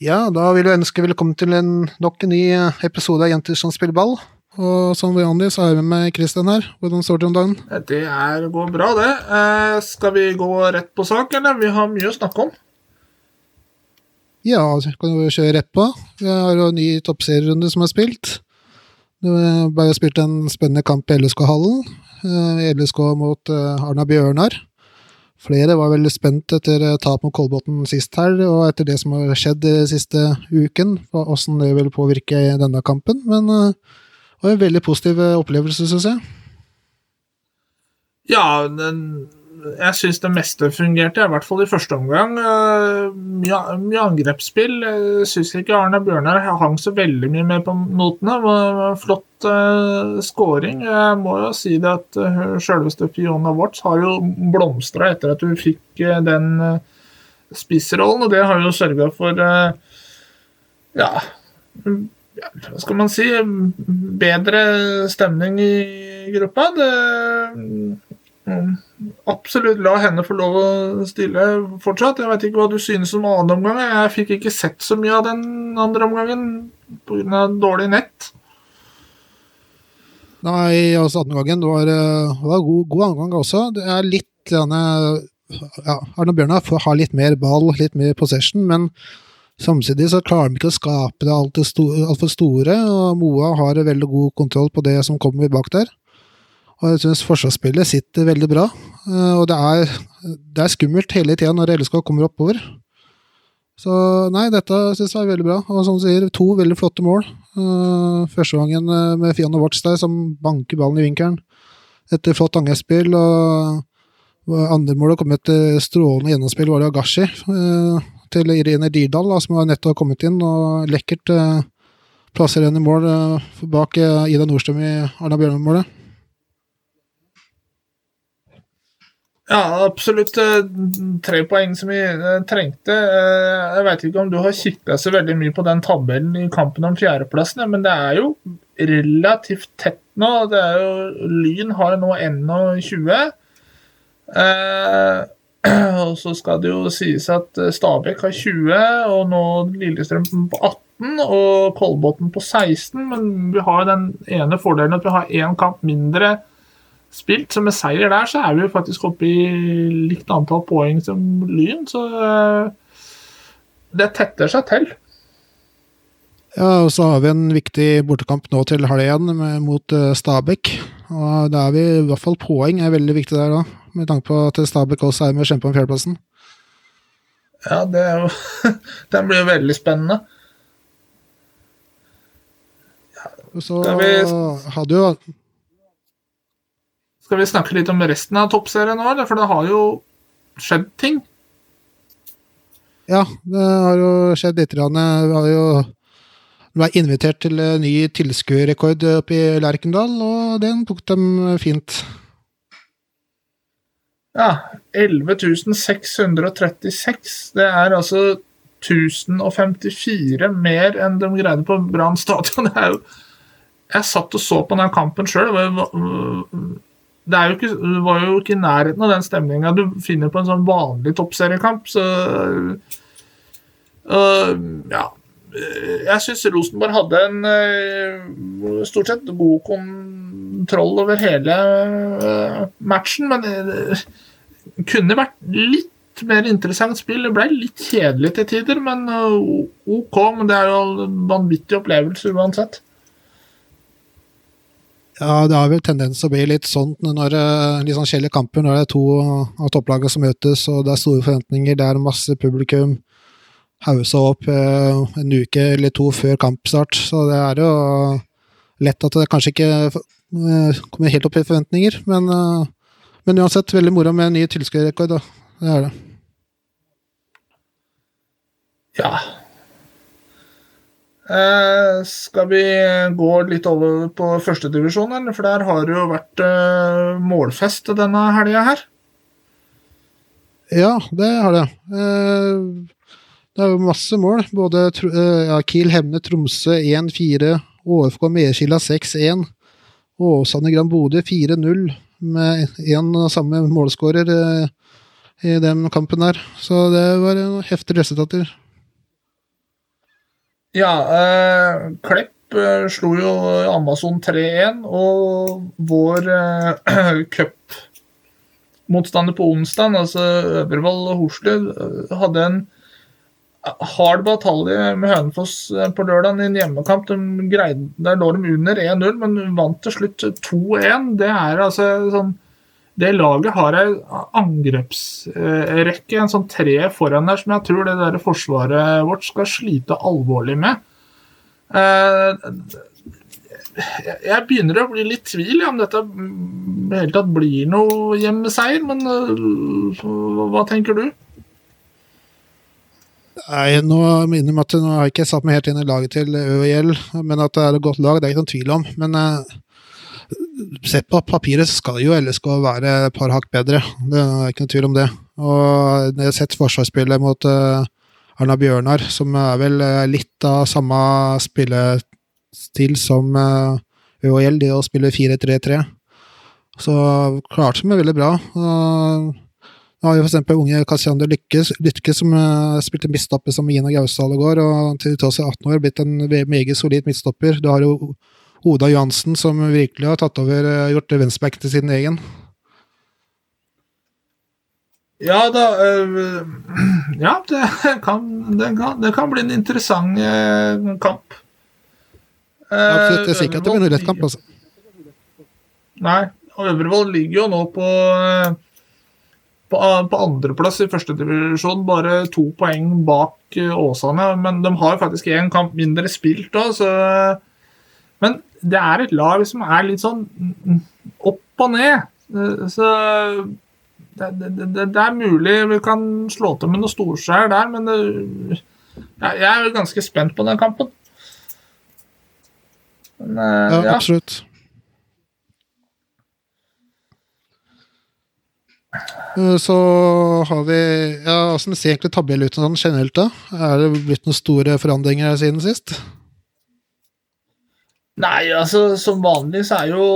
Ja, da vil jeg ønske velkommen til en, nok en ny episode av Jenter som spiller ball. Og som vanlig så er vi med Kristian her. Hvordan står det om dagen? Det er, går bra, det. Eh, skal vi gå rett på sak, eller? Vi har mye å snakke om. Ja, vi kan jo kjøre rett på. Vi har jo en ny toppserierunde som er spilt. Det ble spilt en spennende kamp i LSK-hallen. Eh, LSK mot eh, Arna Bjørnar. Flere var veldig spent etter eh, tap mot Kolbotn sist her, og etter det som har skjedd den siste uken, hvordan det vil påvirke denne kampen. Men uh, det var en veldig positiv eh, opplevelse, syns jeg. Ja, den, jeg syns det meste fungerte, i hvert fall i første omgang. Mye, mye angrepsspill. Syns ikke Arne Bjørnar hang så veldig mye med på notene. Flott uh, scoring. Jeg må jo si det at uh, selveste Fiona Watts har jo blomstra etter at hun fikk uh, den uh, spissrollen, og det har jo sørga for uh, ja, hva skal man si bedre stemning i gruppa. Det um, absolutt la henne få lov å stille fortsatt. Jeg vet ikke hva du synes om annen omgang. Jeg fikk ikke sett så mye av den andre omgangen pga. dårlig nett. Nei, altså andre gangen det var, eh, var god, god angang også. Det er litt denne, ja, Arne Bjørnar har litt mer ball, litt mer possession, men samtidig så klarer de ikke å skape det altfor store, alt store, og Moa har veldig god kontroll på det som kommer bak der. Og jeg syns forsvarsspillet sitter veldig bra, eh, og det er, det er skummelt hele tida når LSK kommer oppover. Så nei, dette syns jeg er veldig bra. Og som du sier, to veldig flotte mål. Uh, første gangen uh, med Fiano Watch der, som banker ballen i vinkelen etter flott angrepsspill. Og andre målet kom etter strålende gjennomspill, var det Agashi uh, til Irene Dirdal, da, som nettopp kommet inn. Og lekkert uh, plasserer henne i mål bak Ida Nordstrøm i Arna Bjørnar-målet. Ja, absolutt eh, tre poeng som vi eh, trengte. Eh, jeg vet ikke om du har kikka så veldig mye på den tabellen i kampen om fjerdeplassen, men det er jo relativt tett nå. Det er jo, Lyn har nå 21. Eh, og så skal det jo sies at Stabæk har 20, og nå Lillestrøm på 18 og Kolbotn på 16. Men vi har den ene fordelen at vi har én kamp mindre spilt. Så med seier der, så er vi jo faktisk oppe i likt antall poeng som Lyn. Så eh, det tetter seg til. Ja, og så har vi en viktig bortekamp nå til halv igjen mot uh, Stabæk. Og da er vi i hvert fall poeng er veldig viktig der da, med tanke på at Stabæk også er med å kjempe om fjerdeplassen. Ja, det er jo Den blir jo veldig spennende. Ja, så hadde jo skal vi snakke litt om resten av toppserien nå, for det har jo skjedd ting? Ja, det har jo skjedd litt. Vi har jo ble invitert til ny tilskuerrekord oppe i Lerkendal, og den tok dem fint. Ja, 11.636. Det er altså 1054 mer enn de greide på Brann stadion. Jeg satt og så på den kampen sjøl det, jo ikke, det var jo ikke i nærheten av den stemninga du finner på en sånn vanlig toppseriekamp. Så uh, ja. Jeg syns Rosenborg hadde en uh, stort sett god kontroll over hele uh, matchen, men det kunne vært litt mer interessant spill. Det ble litt kjedelig til tider, men OK. Men det er jo vanvittig opplevelse uansett. Ja, det har vel tendens til å bli litt sånn når eh, litt sånn kjedelige kamper, når det er to av topplagene som møtes, og det er store forventninger, det er masse publikum. Hausa opp eh, en uke eller to før kampstart, så det er jo lett at det kanskje ikke eh, kommer helt opp i forventninger, men, men uansett, veldig moro med en ny tilskuerrekord, det er det. Ja, Eh, skal vi gå litt over på førstedivisjon, for der har det jo vært eh, målfest denne helga her? Ja, det har det. Eh, det er jo masse mål. Både ja, Kiel Hemne Tromsø 1-4, ÅFK Medskila 6-1, Åsane Gran Bodø 4-0, med én samme målskårer i den kampen der. Så det var heftige resultater. Ja, eh, Klepp eh, slo jo Amazon 3-1, og vår eh, cupmotstander på onsdag, altså Øvrevoll og Horslud, eh, hadde en hard batalje med Hønefoss eh, på lørdag i en hjemmekamp. De greide, der lå de under 1-0, men vant til slutt 2-1. Det er altså sånn det laget har ei angrepsrekke, en sånn tre foran der, som jeg tror det der forsvaret vårt skal slite alvorlig med. Eh, jeg begynner å bli litt tvil om dette helt tatt blir noe hjemmeseier, men eh, hva tenker du? Nei, nå minner meg at nå har jeg ikke satt meg helt inn i laget til ØIL, men at det er et godt lag, det er ikke noen tvil om. Men uh, sett på papiret skal jo LSK være et par hakk bedre, det er ikke noe tvil om det. Og jeg har sett forsvarsspillet mot uh, Erna Bjørnar, som er vel uh, litt av samme spillestil som uh, ØHL, det å spille 4-3-3. Så klarte vi veldig bra. Nå har vi f.eks. unge Kasiander Lykke, som spilte midtstopper som Gina Gausdal i går, og til tross for 18 år blitt en meget solid midtstopper. Du har jo Oda Johansen, som virkelig har tatt over, eh, gjort venstreback til sin egen. Ja da øh, Ja, det kan, det, kan, det kan, bli en interessant øh, kamp. Absolutt. Jeg sier ikke at det blir noen rett kamp, altså. Nei. Øvrevoll ligger jo nå på på, på andreplass i førstedivisjon, bare to poeng bak Åsane. Men de har faktisk én kamp mindre spilt òg, så Men det er et lag som er litt sånn opp og ned. Så det, det, det, det er mulig vi kan slå til med noe storskjær der, men jeg er ganske spent på den kampen. Men, ja, ja, absolutt. Så har vi ja, Hvordan ser egentlig tabellen ut sånn generelt? da? Er det blitt noen store forandringer siden sist? Nei, altså som vanlig så er jo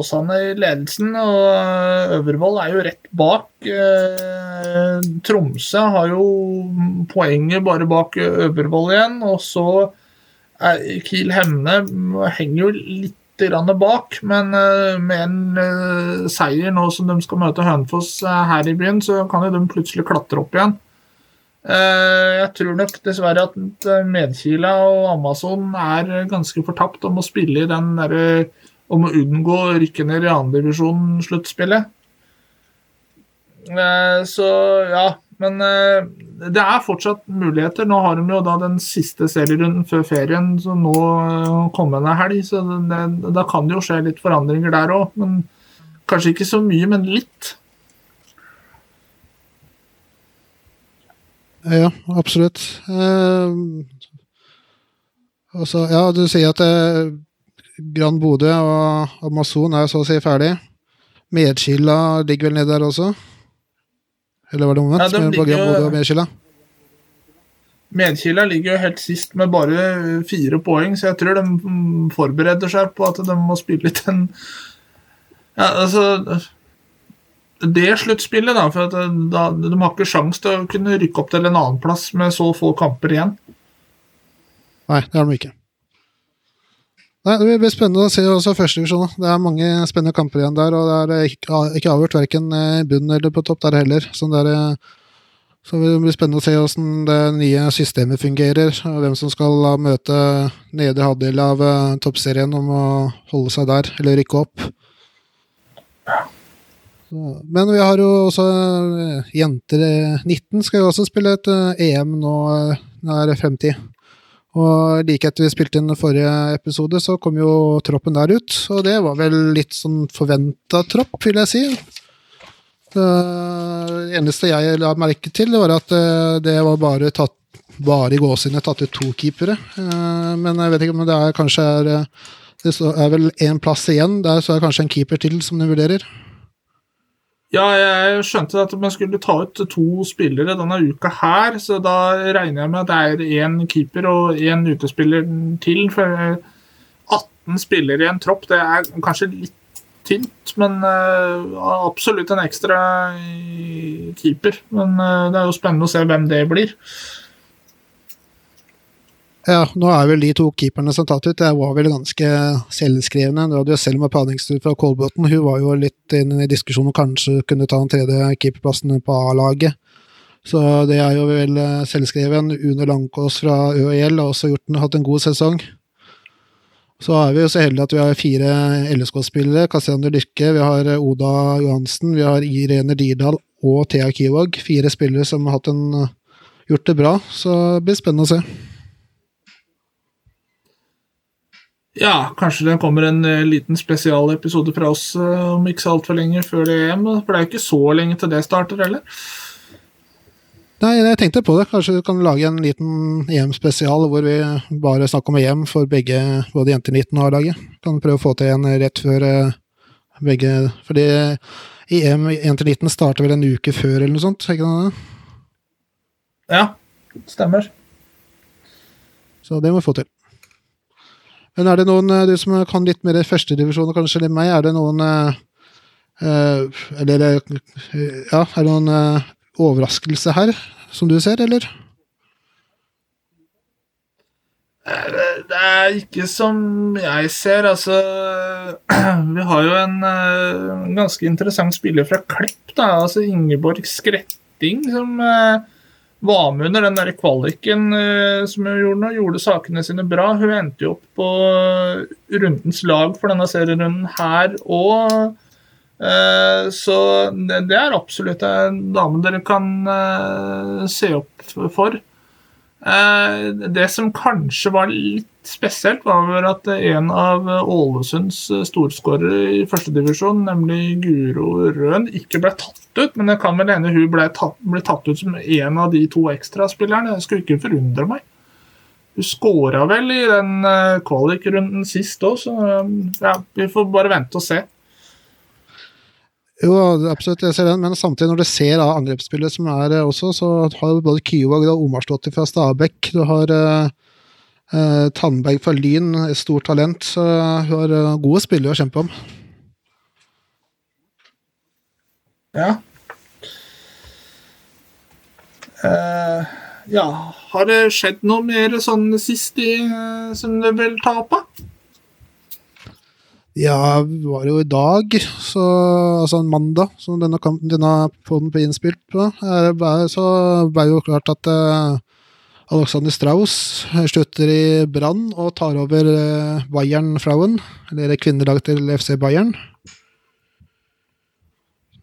Åsane i ledelsen, og Øvervoll er jo rett bak. Eh, Tromsø har jo poenget bare bak Øvervoll igjen, og så er Kiel Hemne henger jo litt bak, men med en seier nå som de skal møte Hønefoss her i byen, så kan jo de plutselig klatre opp igjen. Eh, jeg tror nok dessverre at eh, Medkila og Amazon er ganske fortapt om å spille i den derre om å unngå å rykke ned i andredivisjon-sluttspillet. Eh, så ja, men det er fortsatt muligheter. Nå har de jo da den siste serierunden før ferien, så nå kommende helg, så det, da kan det jo skje litt forandringer der òg. Men kanskje ikke så mye, men litt. Ja, absolutt. Eh, altså, ja, du sier at eh, Grand Bodø og Amazon er så å si ferdig. Medskilla ligger vel nede der også? Eller var det omvendt? Ja, de ligger, Medskilla? Medkila ligger jo helt sist med bare fire poeng, så jeg tror de forbereder seg på at de må spille litt en ja, altså det sluttspillet, da, for eh, da, de har ikke sjans til å kunne rykke opp til en annen plass med så få kamper igjen. Nei, det har de ikke. Nei, Det blir spennende å se også førstedivisjon. Det er mange spennende kamper igjen der, og det er ikke, ikke avgjort verken i bunnen eller på topp der heller. Så det, er, så det blir spennende å se hvordan det nye systemet fungerer, og hvem som skal møte nedre halvdel av toppserien om å holde seg der, eller rykke opp. Ja. Men vi har jo også eh, jenter 19 eh, skal jo også spille et EM eh, e nå nær fremtid. Og like etter vi spilte inn forrige episode, så kom jo troppen der ut. Og det var vel litt sånn forventa tropp, vil jeg si. Det eneste jeg la merke til, var at det var bare tatt bare i gåsehudene tatt ut to keepere. Men jeg vet ikke om det er kanskje er Det er vel én plass igjen. Der så er det kanskje en keeper til som de vurderer. Ja, jeg skjønte at man skulle ta ut to spillere denne uka her, så da regner jeg med at det er én keeper og én utespiller til. For 18 spillere i en tropp, det er kanskje litt tynt, men uh, absolutt en ekstra keeper. Men uh, det er jo spennende å se hvem det blir. Ja, nå er vel de to keeperne som tatt ut, det var vel ganske selvskrevne. Du hadde jo Selma Paningsrud fra Kolbotn, hun var jo litt inne i diskusjonen om kanskje kunne ta den tredje keeperplassen på A-laget. Så det er jo vel eh, selvskreven. Une Langkås fra ØIL har også gjort den, hatt en god sesong. Så er vi jo så heldige at vi har fire LSK-spillere. Cassiander Lykke, vi har Oda Johansen, vi har Irene Dirdal og Thea Kivåg. Fire spillere som har en, gjort det bra, så det blir spennende å se. Ja, kanskje det kommer en uh, liten spesialepisode fra oss uh, om ikke så altfor lenge før det EM. For det er jo ikke så lenge til det starter heller. Nei, jeg tenkte på det. Kanskje du kan lage en liten EM-spesial hvor vi bare snakker om EM for begge, både jenter 19 og A-laget. Kan prøve å få til en rett før uh, begge Fordi EM 1-19 starter vel en uke før eller noe sånt? ikke det? Ja, stemmer. Så det må vi få til. Men er det noen, eh, du som kan litt mer førstedivisjon kanskje enn meg, er det noen uh, Eller ja, er det noen overraskelse her, som du ser, eller? Det er ikke som jeg ser. Altså Vi har jo en ganske interessant spiller fra Klepp, da. Altså Ingeborg Skretting, som var med under den der kvaliken uh, som hun gjorde nå, gjorde sakene sine bra. Hun endte jo opp på uh, rundens lag for denne serierunden her òg. Uh, så det, er absolutt en dame dere kan se opp for. Det som kanskje var litt spesielt, var at en av Ålesunds storskårere i førstedivisjon, nemlig Guro Røen, ikke ble tatt ut. Men det kan vel hende hun ble tatt, ble tatt ut som en av de to ekstraspillerne. Det skulle ikke forundre meg. Hun skåra vel i den kvalikrunden sist òg, så ja, vi får bare vente og se. Jo, absolutt, jeg ser den, men samtidig, når du ser da, angrepsspillet som er også, så har du både Kyvåg og Omarsdottir fra Stabæk. Du har uh, uh, Tandberg fra Lyn, et stort talent. Så hun har uh, gode spillere å kjempe om. Ja. Uh, ja, har det skjedd noe mer sånn sist i, som du vil ta opp, da? Ja, det var jo i dag, så, altså en mandag, som denne, kampen, denne poden ble innspilt på, så ble det jo klart at uh, Alexander Strauss slutter i Brann og tar over uh, Bayern Frauen, eller kvinnelaget til FC Bayern.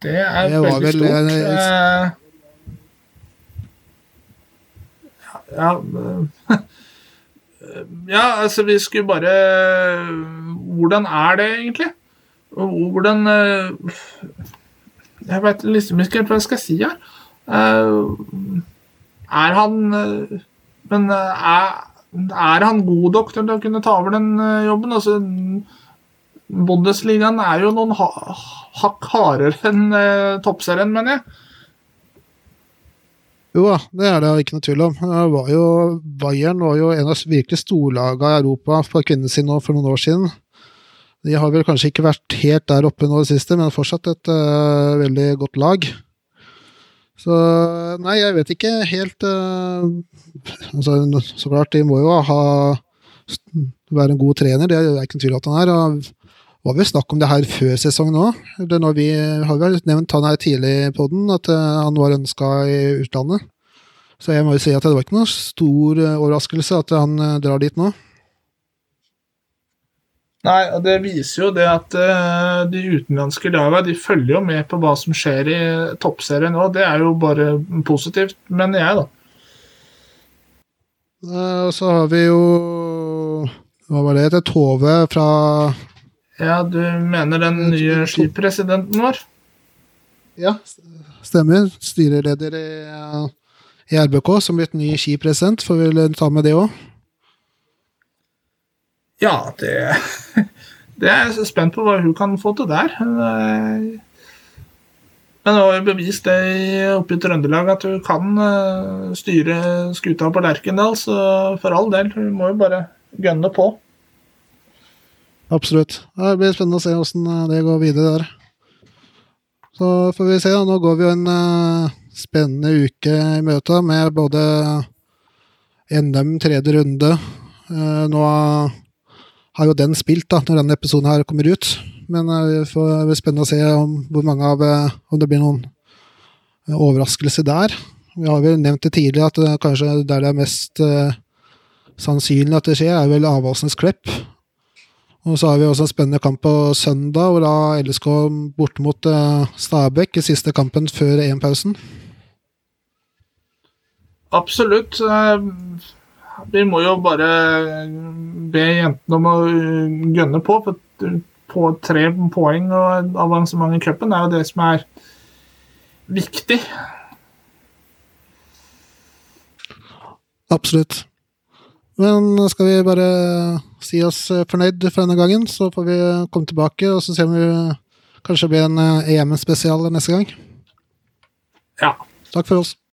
Det er det veldig vel, stort. Jeg, ja, ja, ja, altså vi skulle bare Hvordan er det egentlig? Hvordan Jeg vet liksom ikke helt hva jeg skal si her. Er han Men er, er han god nok til å kunne ta over den jobben? Altså Bundesligaen er jo noen hakk hardere enn eh, toppserien, mener jeg. Jo da, det er det ikke noe tvil om. Var jo, Bayern var jo en av virkelig storlagene i Europa på kvinnesiden for noen år siden. De har vel kanskje ikke vært helt der oppe nå i det siste, men fortsatt et uh, veldig godt lag. Så nei, jeg vet ikke helt uh, altså, Så klart, de må jo ha være en god trener, det er ikke noe tvil om at han er. Var vel snakk om det her før sesongen òg. Vi har vel nevnt han her tidlig på den, at uh, han var ønska i utlandet. Så jeg må jo si at det var ikke noe stor uh, overraskelse at han uh, drar dit nå. Nei, og det viser jo det at de utenlandske lagene de følger jo med på hva som skjer i toppserien nå. Det er jo bare positivt, mener jeg, da. Og så har vi jo Hva var det? Tove fra ja, du mener den nye skipresidenten vår? Ja, stemmer. Styreleder i, i RBK som blitt ny skipresident. Får vi ta med det òg? Ja, det Det er jeg spent på hva hun kan få til der. Men hun har jo bevist det oppe i Trøndelag at hun kan eh, styre skuta på Lerkendal, så for all del, hun må jo bare gønne på. Absolutt. Det blir spennende å se åssen eh, det går videre der. Så får vi se. Nå går vi jo en uh, spennende uke i møte med både NM tredje runde. Eh, nå har jo den spilt, da, når denne episoden her kommer ut. Men eh, det blir spennende å se om, hvor mange av, eh, om det blir noen eh, overraskelse der. Vi har vel nevnt det tidligere at det, kanskje der det er mest eh, sannsynlig at det skjer, er vel Avaldsnes Klepp. Og så har vi også en spennende kamp på søndag, hvor da LSK borte mot eh, Stabæk i siste kampen før EM-pausen. Absolutt. Eh, Vi må jo bare be jentene om å eh, gønne på. For på tre poeng og avansement i cupen er jo det som er viktig. Absolutt. Men skal vi bare si oss fornøyd for denne gangen, så får vi komme tilbake og så se om vi kanskje blir en EM-spesial neste gang. Ja. Takk for oss.